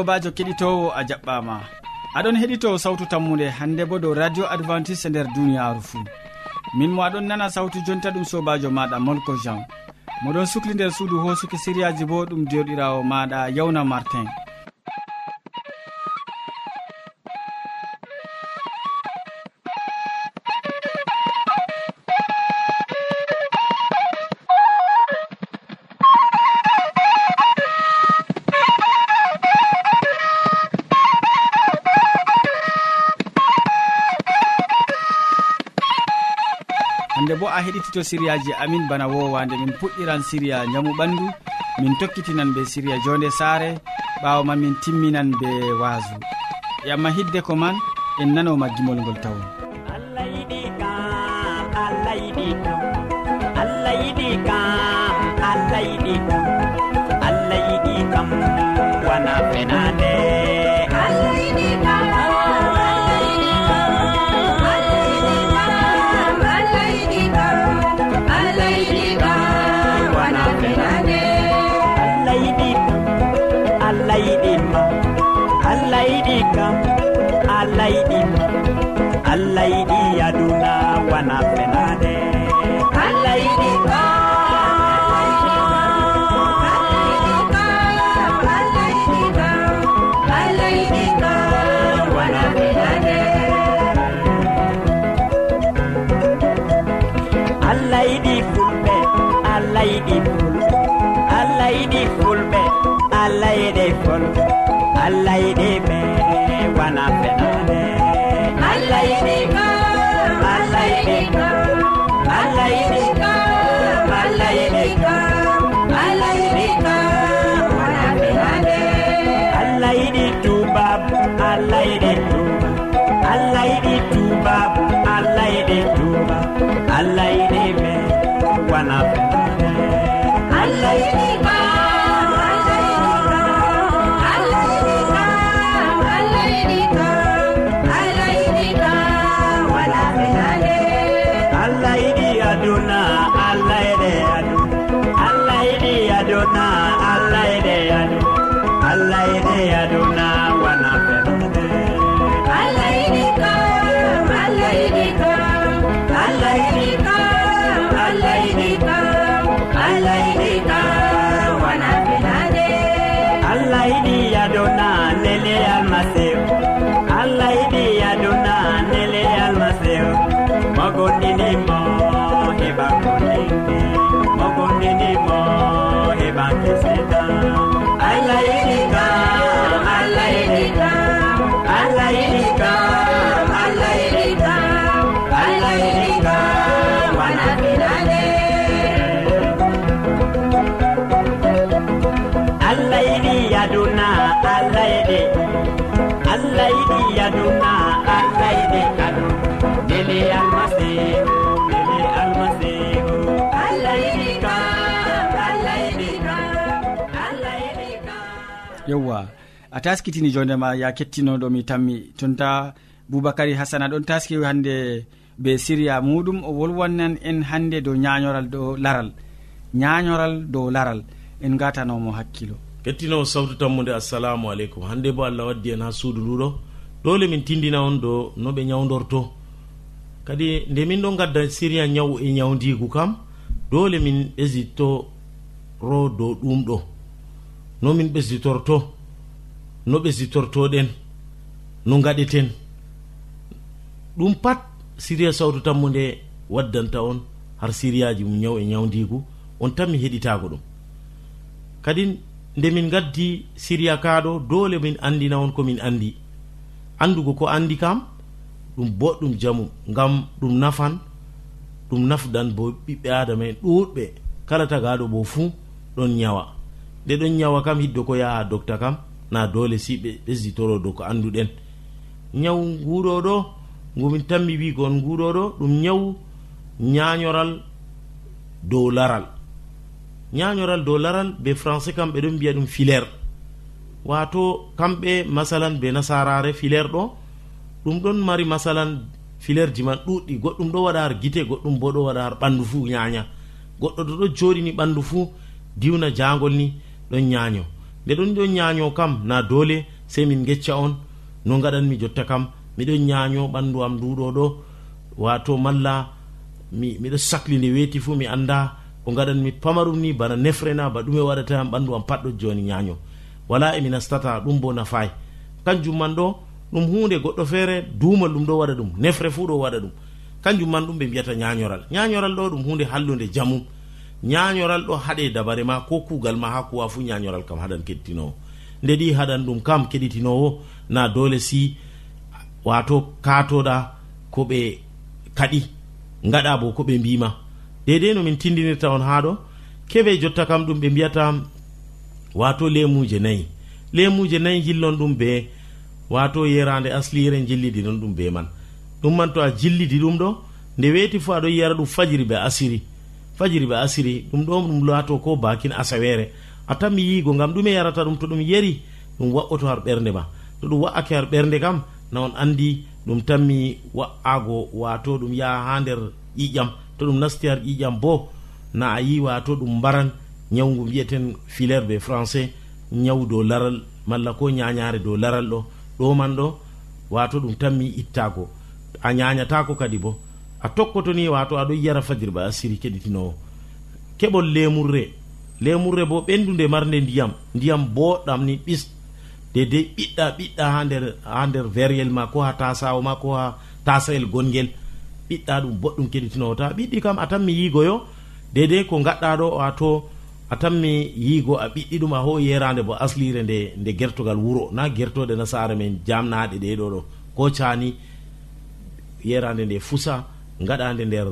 sobajo keɗitowo a jaɓɓama. Aɗon heɗito sawtu tammude hande bo dow radio advantice nder duniyaru fuu. Min mo aɗon nana sawtu jonta ɗum sobajo maɗa molko jean. Moɗon sukli nder suudu hosuki siriyaji bo ɗum joɗirawo maɗa yawna martin. heɗitito siriyaji amin bana wowande min puɗɗiran siriya jamu ɓandu min tokkitinan be siriya jonde saare ɓawo ma min timminan be waasu. Yamma hidde ko man en nanoma gimol ngol tawon allah yiɗi kam allah yiɗi kam. allah yiɗi kam allah yiɗi allah yiɗi aduna wana fenade allah yiɗi kam allah yiɗi fulɓe allah yiɗi fol. Allah yiɗi allah yiɗi me wona a taskitini jondema ya kettinoɗo mi tammi. Tonta boubacary hasana ɗon taski hande be siriya muɗum o wolwannan en hande dow ñañoral dow laral. Ñañoral dow laral. En gatanomo hakkilo. Kettinowo sawtu tammude assalamu aleykum. Hande bo allah waddi en ha suudu nduɗo dole min tindina on do no ɓe ñawdorto kadi nde min ɗo gadda siriya ñaw e ñawdigu kam dole min ɓesditoro dow ɗum ɗo. No min ɓesditorto. no ɓe sitortoɗen no gaɗeten ɗum pat siriya sawtu tammude waddanta on har siriyaji mum ñaw e ñawdigu on tan mi heɗitago ɗum. Kadi nde min gaddi siriya kaɗo dole min andina on komin andi andugo ko andi kam ɗum boɗɗum jamu ngam ɗum nafan ɗum nafdan bo ɓiɓɓe adama en ɗuɗɓe kala tagaɗo bo fuu ɗon ñawa nde ɗon ñawa kam hiddo ko yaha docta kam na dole si ɓe ɓesditoro dow ko annduɗen ñawu ɗo ngumin tanmi nguɗo ɗo ɗum ñawu ñañoral dow laral. Ñañoral dow laral be français kamɓe ɗon mbiya ɗum filaire. Wato kamɓe masalan be nasarare filaire ɗo ɗum ɗon mari masalan filaire ji man ɗuɗɗi goɗɗum ɗo waɗa har guite goɗɗum bo ɗo waɗa har ɓandu fuu ñaña goɗɗo to ɗo joɗini ɓandu fuu diwna jangol ni ɗon ñaño nde ɗon ɗon ñaño kam na dole sey min gecca on. No gaɗanmi jotta kam miɗon ñaño ɓandu am nduɗo ɗo. Wato malla miɗo sahli nde weeti fuu mi annda ko gaɗanmi pamarum ni bana nefrena ba ɗume waɗata ɓandu am patɗo joni ñaño wala emi nastata ɗum bo nafayi kanjum man ɗo ɗum hunde goɗɗo feere duumal ɗum ɗo waɗa ɗum nefre fuu ɗo waɗa ɗum. Kanjum man ɗum ɓe mbiyata ñañoral ñañoral ɗo ɗum hunde hallude jamum ñañoral ɗo haɗe dabare ma ko kugal ma ha kuwa fu ñañoral kam haɗan keɗitinowo nde ɗi haɗan ɗum kam keɗitinowo na dole si wato katoɗa ko ɓe kaɗi gaɗa bo ko ɓe mbima dedei no min tindinirta on ha ɗo keɓe jotta kam ɗum ɓe mbiyata wato lemuje nayyi lemuje nayyi jillon ɗum be wato yerande aslire jillidi non ɗum be man. Ɗum man to a jillidi ɗum ɗo nde weeti fo aɗon yiyara ɗum fajiri ɓe asiri. fajiri ɓe asiri ɗum ɗo ɗum laato ko bakin asawere a tanmi yiigo ngam ɗume yarata ɗum to ɗum yeri ɗum wa'oto har ɓernde ma. To ɗum wa'ake har ɓernde kam na on andi ɗum tanmi wa'ago wato ɗum yaha ha nder ƴiƴam. To ɗum nasti har ƴiƴam bo na a yi wato ɗum mbaran. Ñawgu mbiyeten filaire be français ñaw dow laral malla ko ñañare dow laral ɗo. Ɗo man ɗo wato ɗum tanmi ittago a ñañatako kadi bo. a tokkoto ni wato aɗo yara fajirba ba asiri keɗitinowo keɓol lemurre lemurre bo ɓendude marde ndiyam ndiyam boɗɗam ni ɓis. Dedei ɓiɗɗa ɓiɗɗa ha nder ha nder veryel ma ko ha tasawo ma ko ha tasayel gongel. Ɓiɗɗa ɗum boɗɗum keɗitinowo ta ɓiɗɗi kam a tanmi yigoyo dedei ko gaɗɗa ɗo wato a tanmi yigo a ɓiɗɗi ɗum a ho yerande bo aslire nde nde gertogal wuro. Na gertode nasara men jamnaɗe ɗeɗo ɗo ko cani yerande nde fusa gaɗande nder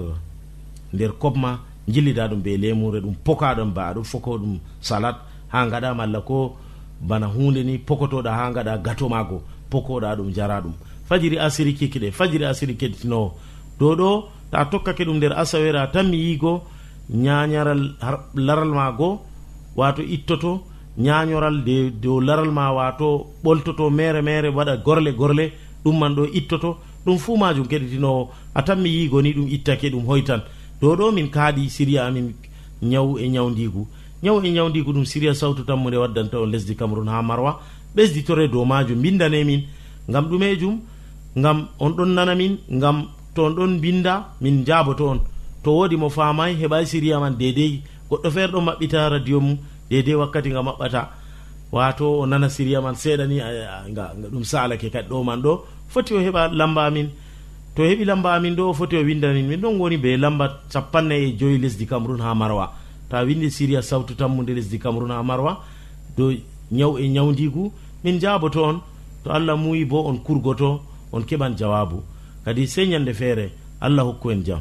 nder kobma jillida ɗum be lemure ɗum pokaɗon ba aɗum foko ɗum salat. Ha gaɗa malla ko bana hunde ni pokotoɗa ha gaɗa gato mago pokoɗa ɗum jara ɗum. Fajiri asiri kikiɗe fajiri asiri keɗitinowo dow ɗo ta tokkake ɗum nder asawere a tanmi yigo ñañaral laral mago wato ittoto ñañoral de dow laral ma wato ɓoltoto mere mere waɗa gorle gorle ɗum man ɗo ittoto. ɗum fuu majum keɗitinowo a tan yigo ni ɗum ittake ɗum hoytan. Dow ɗo min kaaɗi siriya amin ñaw e ñawdigu ñaw e ñawdigu ɗum siriya sawtu tammude waddanta on lesdi cameron ha marwa. Ɓesditore dow majum bindane min. Gam ɗumejum gam on ɗon nana min gam to on ɗon binda min jaboto on. To wodi mo famay heɓay siriya man dedei goɗɗo feere ɗon maɓɓita radio mum dedei wakkati nga maɓɓata. Wato o nana siriya man seeɗani ɗum salake kadi ɗo man ɗo. foti o heɓa lamba amin. To heɓi lamba amin ɗo o foti o windanin min ɗon woni be lamba capannay e joyi lesdi cameron ha marwa. Ta windi e siria sawtu tammude lesdi cameron ha marwa do ñaw e ñawdigu min jaboto on to allah muyi bo on kurgoto on keɓan jawabu. Kadi sey ñande feere allah hokku en jaam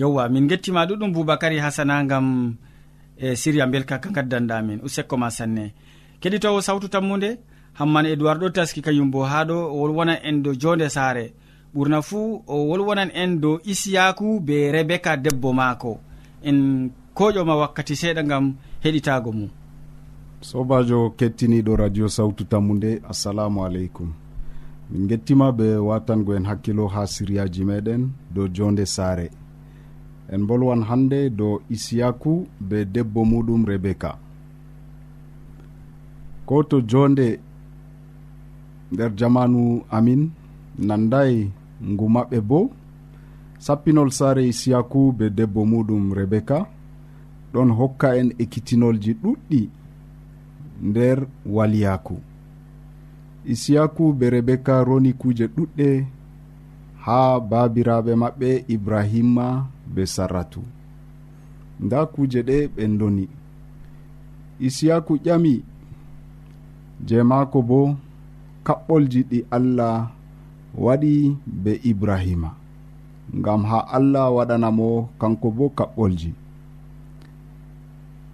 yewwa min gettima ɗuɗum boubacary hasana gam e siriya belka ka gaddanɗamin usekko ma sanne. Keɗitowo sawtu tammude hamman edoird ɗo taski kayum bo ha ɗo o wolwonan en dow jonde saare. Ɓurna fuu o wolwonan en dow isiyaku be rebeka debbo maako. En koƴoma wakkati seeɗa gam heɗitago mum. Sobajo kettiniɗo radio sawtu tammude assalamu aleykum. Min gettima ɓe watango en hakkilo ha siriyaji meɗen dow jonde saare. en bolwan hande dow isiyaku be debbo muɗum rebeka ko to jonde nder jamanu amin nandayi ngu maɓɓe bo sappinol saare isiyaku be debbo muɗum rebeka ɗon hokka en ekkitinolji ɗuɗɗi nder waliyaku. Isiyaku be rebeka roni kuje ɗuɗɗe ha babiraɓe maɓɓe ibrahima be sarratu. Nda kuje ɗe ɓe doni isiyaku ƴami je maako bo kaɓɓolji ɗi allah waɗi be ibrahima. Ngam ha allah waɗanamo kanko bo kaɓɓolji.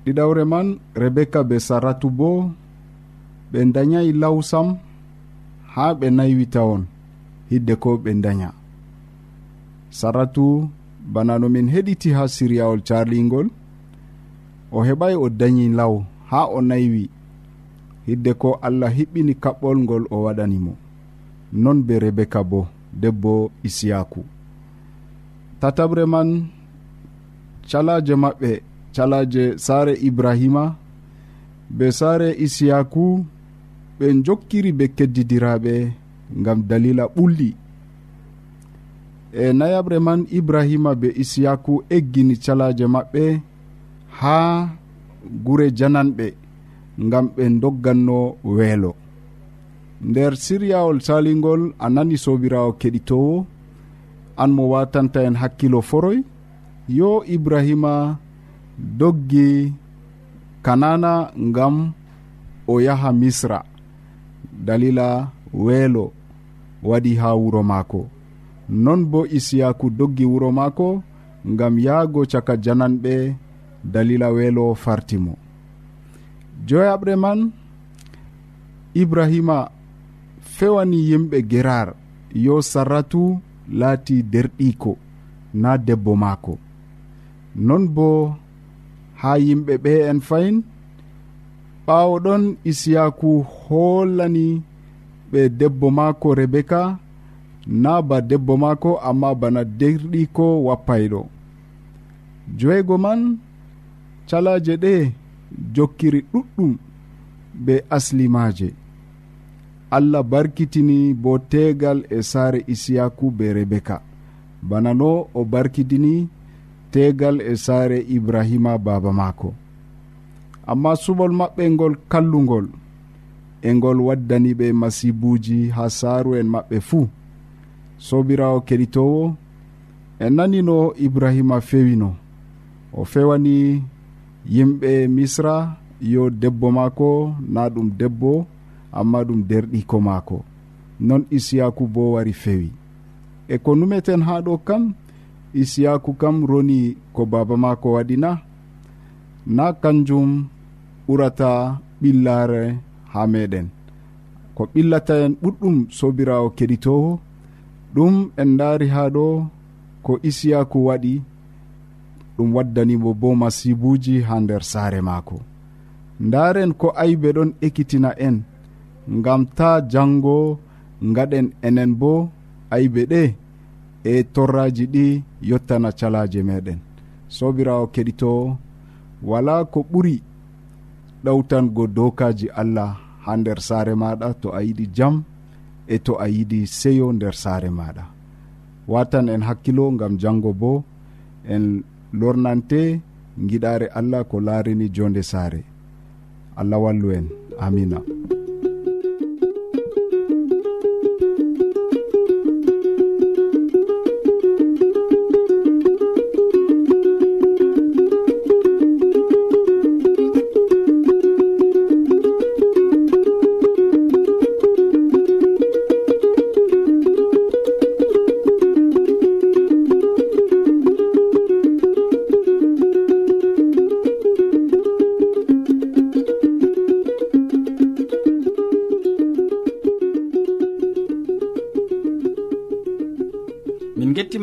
Ɗiɗawre man rebeka be saratu bo ɓe dayayi lawsam ha ɓe naywita on hidde ko ɓe daya saratu bana no min heɗiti ha siryawol carlingol o heɓay o dañi law ha o naywi. Hidde ko allah hiɓɓini kaɓɓol ngol o waɗanimo non be rebeka bo debbo isiyaku. Tatabre man calaje maɓɓe calaje saare ibrahima be saare isiyaku ɓe jokkiri be keddidiraɓe ngam dalila ɓulli. e nayaɓre man ibrahima be isiyaku eggini calaje maɓɓe ha gure jananɓe gam ɓe dogganno weelo. Nder siryawol salingol a nani sobirawo keɗitowo an mo watanta en hakkilo foroy. Yo ibrahima doggi kanana ngam o yaha misra. Dalila weelo waɗi ha wuro maako. non bo isiyaku doggi wuro maako ngam yahgo caka jananɓe dalila weelo fartimo. Joyaɓre man ibrahima fewani yimɓe gerar yo sarratu laati derɗiko na debbo maako. Non bo ha yimɓe ɓe en fayin ɓawo ɗon isiyaku hollani ɓe debbo maako rebeka na ba debbo maako amma bana derɗiko wappayɗo. Joygo man calaje ɗe jokkiri ɗuɗɗum be aslimaje allah barkitini bo tegal e saare isiyaku be rebeka. Bana no o barkitini tegal e saare ibrahima baba maako. Amma suɓol maɓɓe ngol kallugol e ngol waddani ɓe masibuji ha saaru en maɓɓe fuu. sobirawo keɗitowo en nani no ibrahima fewino. O fewani yimɓe misra yo debbo maako na ɗum debbo amma ɗum derɗiko maako. Non isiyaku bo wari fewi. E ko numeten ha ɗo kam isiyaku kam roni ko baba maako waɗina. Na kanjum ɓurata ɓillare ha meɗen ko ɓillata en ɓuɗɗum sobirawo keɗitowo ɗum en daari ha ɗo ko isiyaku waɗi ɗum waddanimo bo masibuji ha nder saare maako. Ndaren ko aybe ɗon ekkitina en ngam ta jango gaɗen enen bo aybe ɗe e torraji ɗi yottana calaje meɗen sobirawo keɗito wala ko ɓuri ɗawtango dokaji allah ha nder saare maɗa to a yiɗi jam e to a yiɗi seyo nder saare maɗa watan en hakkilo gam jango bo en lornante giɗare allah ko laarini jonde saare. Allah wallu en. Amina.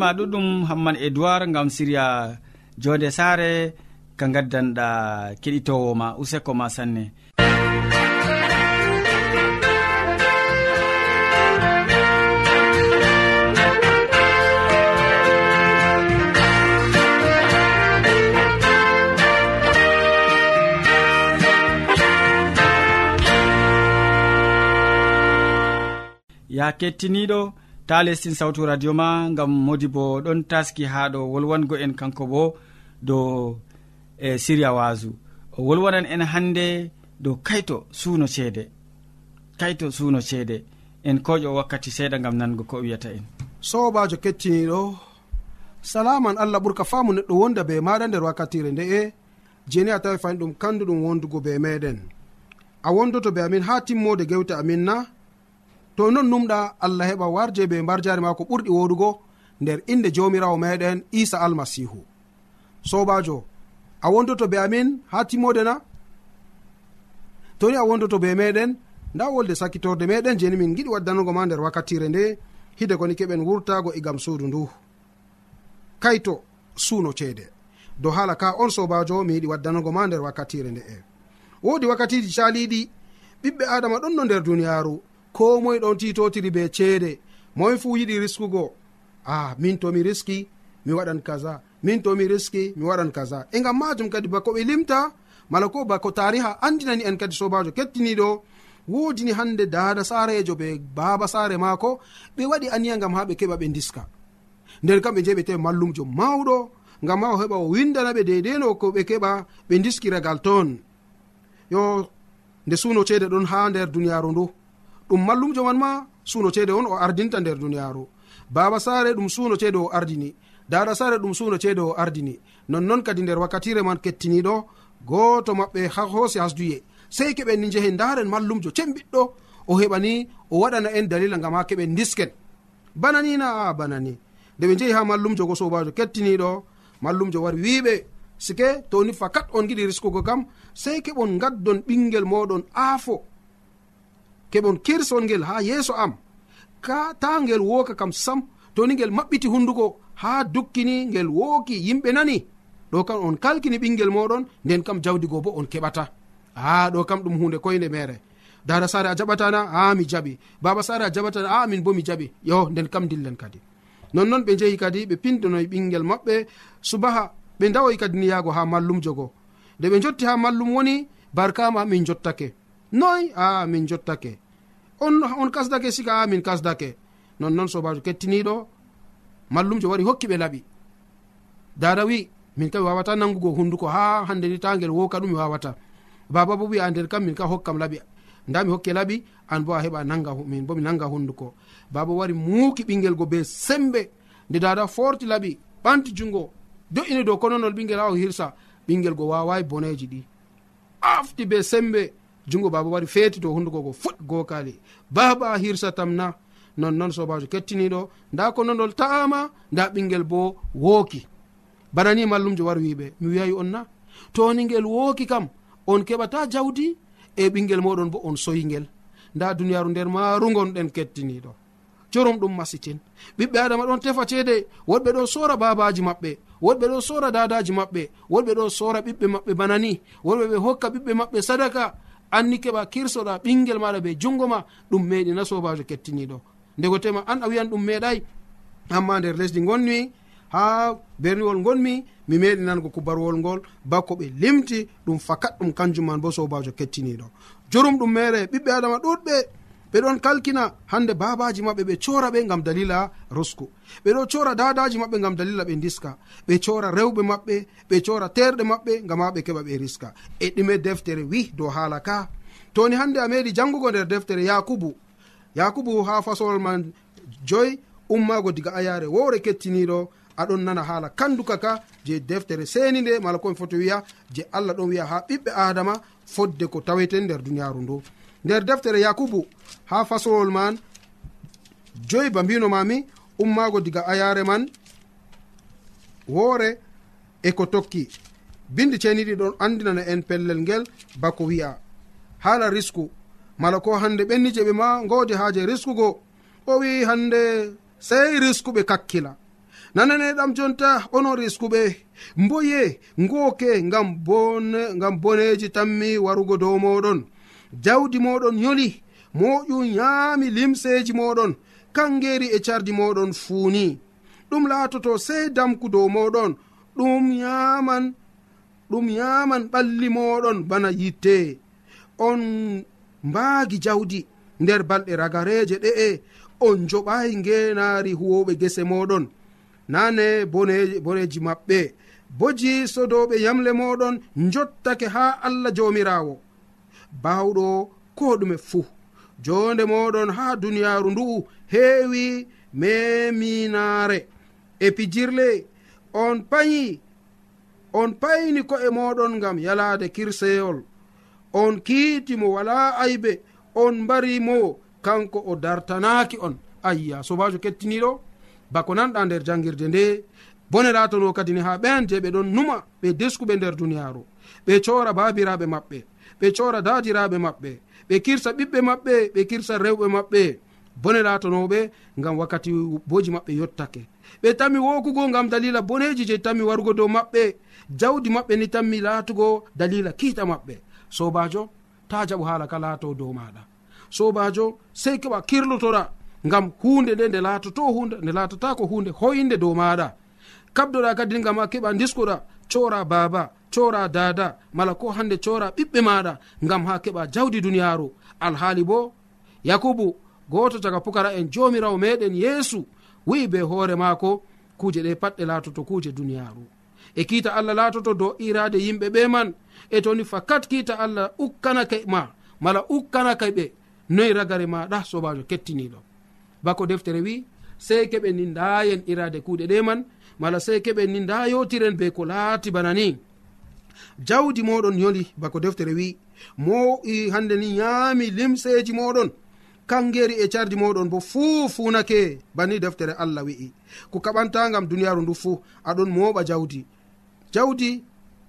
ma ɗuɗum hamman edoird gam siriya jonde saare ka gaddanɗa keɗitowo ma useko ma sanne. Ya kettiniɗo ta lestin sawtu radio ma gam modi bo ɗon taski ha ɗo wolwango en kanko bo dow e siriya wasu o wolwanan en hande dow kayto suuno ceede. Kayto suuno ceede. En koƴo wakkati seeɗa gam nango ko wiyata en. Sobajo kettiniɗo salaman allah ɓurka faamu neɗɗo wonda be maɗa nder wakkatire nde'e jeni a tawi fani ɗum kandu ɗum wondugo be meɗen. A wondoto be amin ha timmode gewte amin na to non numɗa allah heɓa warje be mbarjari ma ko ɓurɗi woɗugo nder inde jamirawo meɗen isa almasihu. Sobajo a wondoto be amin ha timmode na? To ni a wondoto be meɗen nda wolde sakkitorde meɗen jeni min giɗi waddanugo ma nder wakkatire nde hide koni keɓen wurtago e igam suudu ndu. Kayto suuno ceede. Dow hala ka on sobajo mi yiɗi waddanugo ma nder wakkatire nde'e wodi wakkatiji caliɗi ɓiɓɓe adama ɗon no nder duniyaru ko moye ɗon titotiri be ceede. Moye fuu yiɗi riskugo. A ah, min tomi riski mi waɗan kaza. Min tomi riski mi waɗan kaza. E gam majum kadi bako ɓe limta mala ko bako tariha andinani en kadi sobajo kettiniɗo wodini hande dada sarejo be baba sare maako ɓe waɗi aniya gam ha ɓe keɓa ɓe diska nder kam ɓe je ɓe tawi mallumjo mawɗo gam ha o heɓa o windana ɓe deideno ko ɓe keɓa ɓe diskiragal toon. Yo nde suno ceede ɗon ha nder duniyaru ndu. ɗum mallumjo man ma suno ceede on o ardinta nder duniyaaru. Baaba saare ɗum suno ceede o ardini. Daɗa sare ɗum suno ceede o ardini. Nonnoon kadi nder wakkatire man kettiniɗo gooto maɓɓe ha hoosi hasduye. Sey keɓen ni jehe ndaren mallumjo cembiɗɗo o heɓani o waɗana en dalila gam ha keɓen disken bananina a banani. Nde ɓe jehi ha mallumjo go sobajo kettiniɗo mallumjo wari wiɓe sike toni fakat on giɗi riskugo kam sey keɓon gaddon ɓingel moɗon aafo. keɓon kirson ngel ha yeeso am. Ka ta ngel woka kam sam toni ngel maɓɓiti hunduko ha dukkini ngel wooki yimɓe nani. Ɗo kam on kalkini ɓingel moɗon nden kam jawdigo bo on keɓata. A ɗo kam ɗum hunde koyde mere. Dara sare a jaɓatana a mi jaɓi. Baba sare a jaɓatana a min bo mi jaɓi. Yo nden kam dillen kadi. Nonnoon ɓe jehi kadi ɓe pindanoyi ɓingel maɓɓe subaha ɓe dawoyi kadi niyago ha mallum jogo. Nde ɓe jotti ha mallum woni barkama min jottake. Noy? A min jottake. on on kasdake siga a min kasdake nonnon sobajo kettiniɗo. Mallumjo wari hokki ɓe laaɓi dada wi min kam mi wawata nangugo hunduko ha hande ni tagel woka ɗum mi wawata. Baba bo wi a nder kam min ka hokkam laaɓi nda mi hokke laaɓi an bo a heɓa nanga min bo mi nanga hunduko. Baba wari muuki ɓingel go be sembe. Nde dada forti laaɓi ɓanti jungo. Do'ini dow kononol ɓingel ha o hirsa ɓingel go wawai boneji ɗi. Afti be sembe. jungo baba wari feeti dow hunduko go fuɗ gokali baba hirsatam na nonnoon sobajo kettiniɗo nda ko nonol ta'ama nda ɓingel bo wooki. Bana ni mallumjo wari wiɓe mi wiyayi on na. Toni ngel wooki kam on keɓata jawdi e ɓingel moɗon bo on soyingel nda duniyaru nder marugonɗen kettiniɗo jorum ɗum masitin. Ɓiɓɓe adama ɗon tefa ceede woɗɓe ɗo sora babaji maɓɓe woɗɓe ɗo sora dadaji maɓɓe woɗɓe ɗo sora ɓiɓɓe maɓɓe bana ni woɗɓe ɓe hokka ɓiɓɓe maɓɓe sadaka anni keɓa kirsoɗa ɓingel maɗa be jungo ma ɗum meɗi na sobajo kettiniɗo. Ndegotema an a wiyan ɗum meeɗay amma nder lesdi gonmi ha berniwol gonmi mi meɗi nango kubarwol ngol bako ɓe limti ɗum fakat ɗum kanjum man bo sobajo kettiniɗo. Jurum ɗum mere ɓiɓɓe adama ɗuɗɓe. ɓeɗon kalkina hande babaji maɓɓe ɓe cora ɓe gam dalila rosko ɓeɗo cora dadaji maɓɓe gam dalila ɓe diska ɓe cora rewɓe maɓɓe ɓe cora terɗe maɓɓe gam ha ɓe keɓa ɓe riska. E ɗume deftere wi dow haala ka. Toni hande a meɗi jangugo nder deftere yakubu. Yakubu ha fasolol man joyi ummago diga ayare wowre kettiniɗo aɗon nana haala kanduka ka je deftere seni nde mala komi foto wiya je allah ɗon wiya ha ɓiɓɓe adama fodde ko taweten nder duniyaru ndu. nder deftere yakubu ha fasowol man joyi ba mbinomami ummago diga ayare man woore e ko tokki. Bindi ceniɗi ɗon andinana en pellel ngel bako wi'a. Haala risku mala ko hande ɓenni je ɓe ma godi haaje riskugo o wi hande sey riskuɓe kakkila. Nananeɗam jonta onon riskuɓe mboye ngoke ngam bone ngam boneji tammi warugo dow moɗon jawdi moɗon yoli moƴum yaami limseji moɗon kangeri e cardi moɗon fuuni. Ɗum laatoto sey damku dow moɗon ɗum yaman ɗum yaman ɓalli moɗon bana yitte. On mbaagi jawdi nder balɗe ragareje ɗe'e on joɓayi ngenaari huwoɓe gese moɗon. Nane boneji maɓɓe boji sodoɓe yamle moɗon jottake ha allah jomirawo bawɗo ko ɗume fuu jonde moɗon ha duniyaru ndu'u heewi meminaare. E pijirle on payi on payni ko'e moɗon ngam yalaade kirseyol on kiiti mo wala aybe on mbarimo kanko o dartanaki on. Ayya sobajo kettiniɗo bako nanɗa nder jangirde nde. Bone bonerato kadi ni ha ɓen je ɓe ɗon numa ɓe deskuɓe nder duniyaru ɓe cora babiraɓe maɓɓe. ɓe cora dadiraɓe maɓɓe ɓe kirsa ɓiɓɓe maɓɓe ɓe kirsa rewɓe maɓɓe bone latanoɓe gam wakkati boji maɓɓe yottake. Ɓe tami wokugo gam dalila boneji je tami warugo dow maɓɓe jawdi maɓɓe ni tammi laatugo dalila kiita maɓɓe. Sobajo ta jaɓu haala ka laato dow maɗa sobajo sey keɓa kirlotora ngam hunde nde nde laatoto hunde nde laatata ko hunde hoyinde dow maɗa kabdoɗa kadi gam a keɓa diskoɗa cora baba cora dada mala ko hande cora ɓiɓɓe maɗa gam ha keɓa jawdi duniyaru alhaali bo yakubu goto caga pukara en jomirawo meɗen yeesu wi'i be hoore maako kuje ɗe patɗe laatoto kuje duniyaru e kiita allah laatoto dow irade yimɓe ɓe man e toni fakat kiita allah ukkanake ma mala ukkanake ɓe noyi ragare maɗa sobajo kettiniɗo bako deftere wi sey keɓen ni ndayen irade kuuɗe ɗe man mala sey keɓen ni nda yotiren be ko laati bana ni jawdi moɗon yoli bako deftere wi mo hande ni yaami limseji moɗon. Kangeri e cardi moɗon bo fuu funake bani deftere allah wi'i. Ko kaɓantagam duniyaru ndu fuu aɗon moɓa jawdi. Jawdi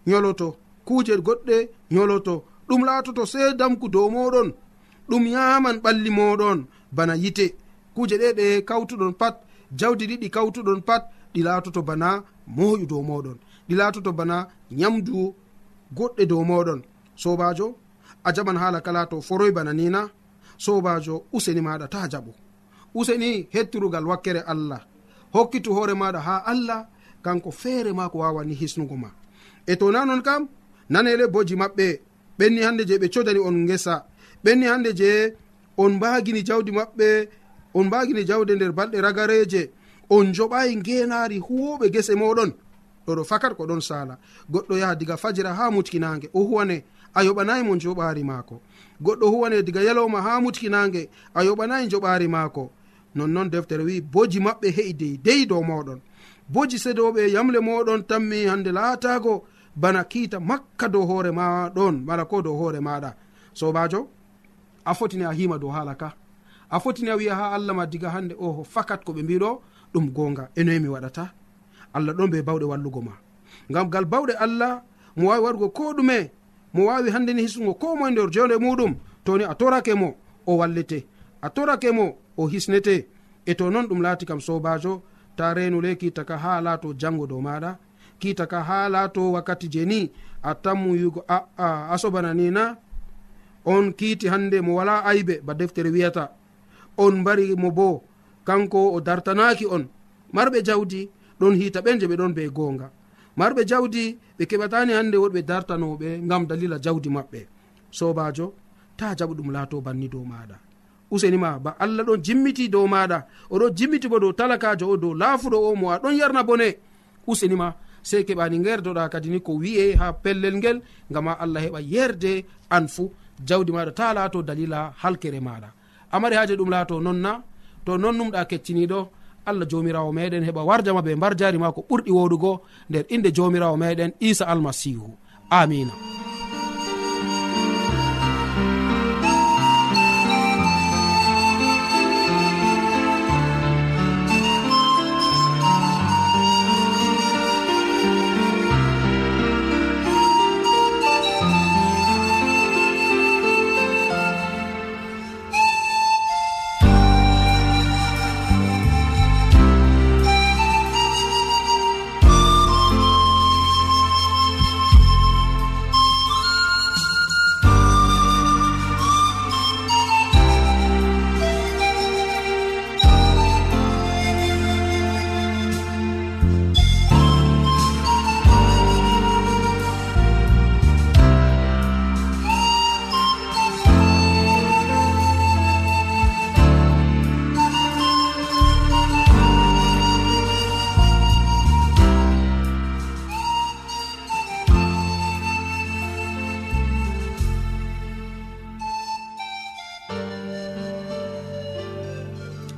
yoloto kuje goɗɗe yoloto ɗum laatoto sei damku dow moɗon. Ɗum yaman ɓalli moɗon bana yite. Kuje ɗe ɗe kawtuɗon pat jawdi ɗiɗi kawtuɗon pat ɗi laatoto bana moƴu dow moɗon. ɗi laatoto bana nyamdu goɗɗe dow moɗon sobajo a jaɓan haala kala to foroy bana nina sobajo useni maɗa ta jaɓo. Useni hettirugal wakkere allah. Hokkitu hoore maɗa ha allah kanko feere ma ko wawani hisnugo ma. E to na non kam nanele boji maɓɓe ɓenni hande je ɓe codani on gesa ɓenni hande je on mbagini jawdi maɓɓe on mbagini jawde nder balɗe ragareje on joɓayi ngenari huwoɓe gese moɗon ɗoɗo fakat ko ɗon sala goɗɗo yaha diga fajira ha mutkinage o huwane a yoɓanayi mo joɓari maako. Goɗɗo huwane diga yalowma ha mutkinage a yoɓanayi joɓari maako. Nonnon deftere wi boji maɓɓe he'i dey dow moɗon boji sedoɓe yamle moɗon tammi hande laatago bana kiita makka dow hoore maɗon mala ko dow hoore maɗa sobajo a fotini a hima dow haala ka. A fotini a wiya ha allah ma diga hande oho fakat koɓe mbiɗo ɗum gonga enoyemi waɗata. allah ɗon be bawɗe wallugo ma. Ngam gal bawɗe allah mo wawi waɗugo ko ɗume mo wawi handeni hisugo ko moe nder jonde muɗum toni a torake mo o wallete. A torake mo o hisnete. E to noon ɗum laati kam sobajo ta renule kitaka ha laato jango dow maɗa. Kitaka ha laato wakkati je ni a tammu yugo aa a sobana nina on kiiti hande mo wala aybe ba deftere wiyata. On mbari mo bo kanko o dartanaki on. Marɓe jawdi ɗon hiita ɓen je ɓe ɗon be gonga marɓe jawdi ɓe keɓatani hande woɗɓe dartanoɓe gam dalila jawdi maɓɓe. Sobajo ta jaɓu ɗum laato banni dow maɗa usenima ba allah ɗon jimmiti dow maɗa oɗon jimmiti bo dow talakajo o dow laafuɗo o mo a ɗon yarna bone. Usenima sey keɓani gerdoɗa kadi ni ko wi'e ha pellel ngel gama allah heɓa yerde an fuu jawdi maɗa ta laato dalila halkere maɗa amari haaje ɗum laato nonna to non numɗa kecciniɗo allah jomirawo meɗen heɓa warjama be mbar jari ma ko ɓurɗi woɗugo nder inde jomirawo meɗen isa almasihu. Amina.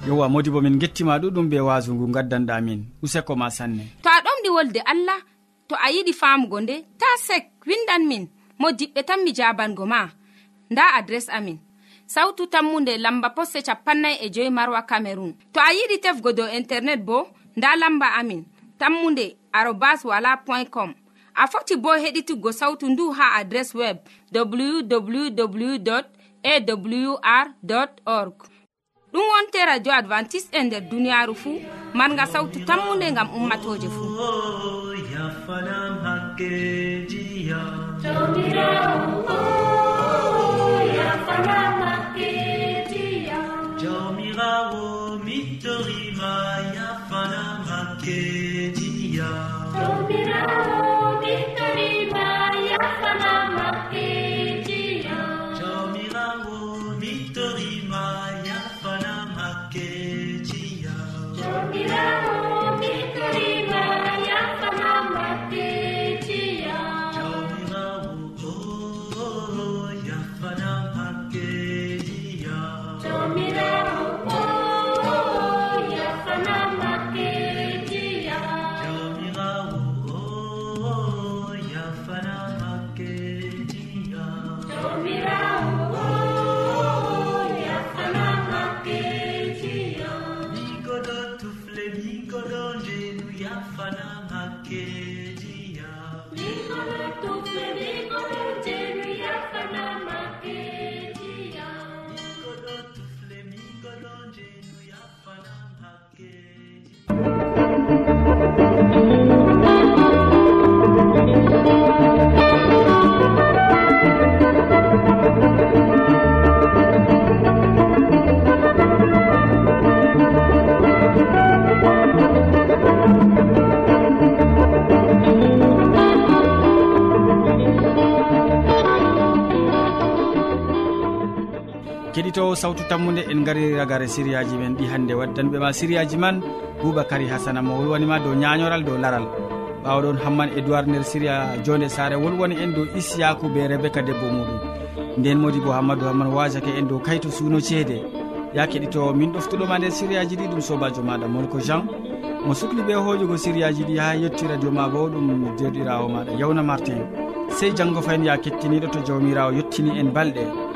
yowa modi bo min gettima ɗuɗum be wasu ngu gaddanɗa min useko ma sanne. To a ɗomɗi wolde allah to a yiɗi famugo nde ta sek windan min. Mo diɓɓe tan mi jabango ma. Nda adres amin. Sautu tammunde lamba posse capannay e joyi marwa camerun to a yiɗi tefgo dow internet bo nda lamba amin. Tammunde arobas wala point com. A foti bo heɗituggo sautu ndu ha adres web www awr org. ɗum wonte radio advantice e nder duniyaru fuu marga sawtu tammunde gam ummatoje fuu jawmirawo mittorima yafanam hakke keɗitowo sawtu tammude en gari ragare siriyaji men ɗi hannde. Waddanɓe ma siriyaji man boubacary hasana mo wolwanima dow ñañoral dow laral. Ɓawɗon hamman édoird nder siriya jonde sare wolwoni en dow isiyaku be rebéca debbo muɗum. Nden modi bo hammadou hamman wasake en dow kayto suuno ceede. Ya keɗitowo min ɗoftuɗoma nder siriyaji ɗi ɗum sobajo maɗa. Molko jean mo sukli ɓe hoƴugo siriyaji ɗi ha yetti radio ma bo ɗum derɗirawo maɗa. Yawna martin sey janggo fayin ya kettiniɗo to jawmirawo yettini en balɗe.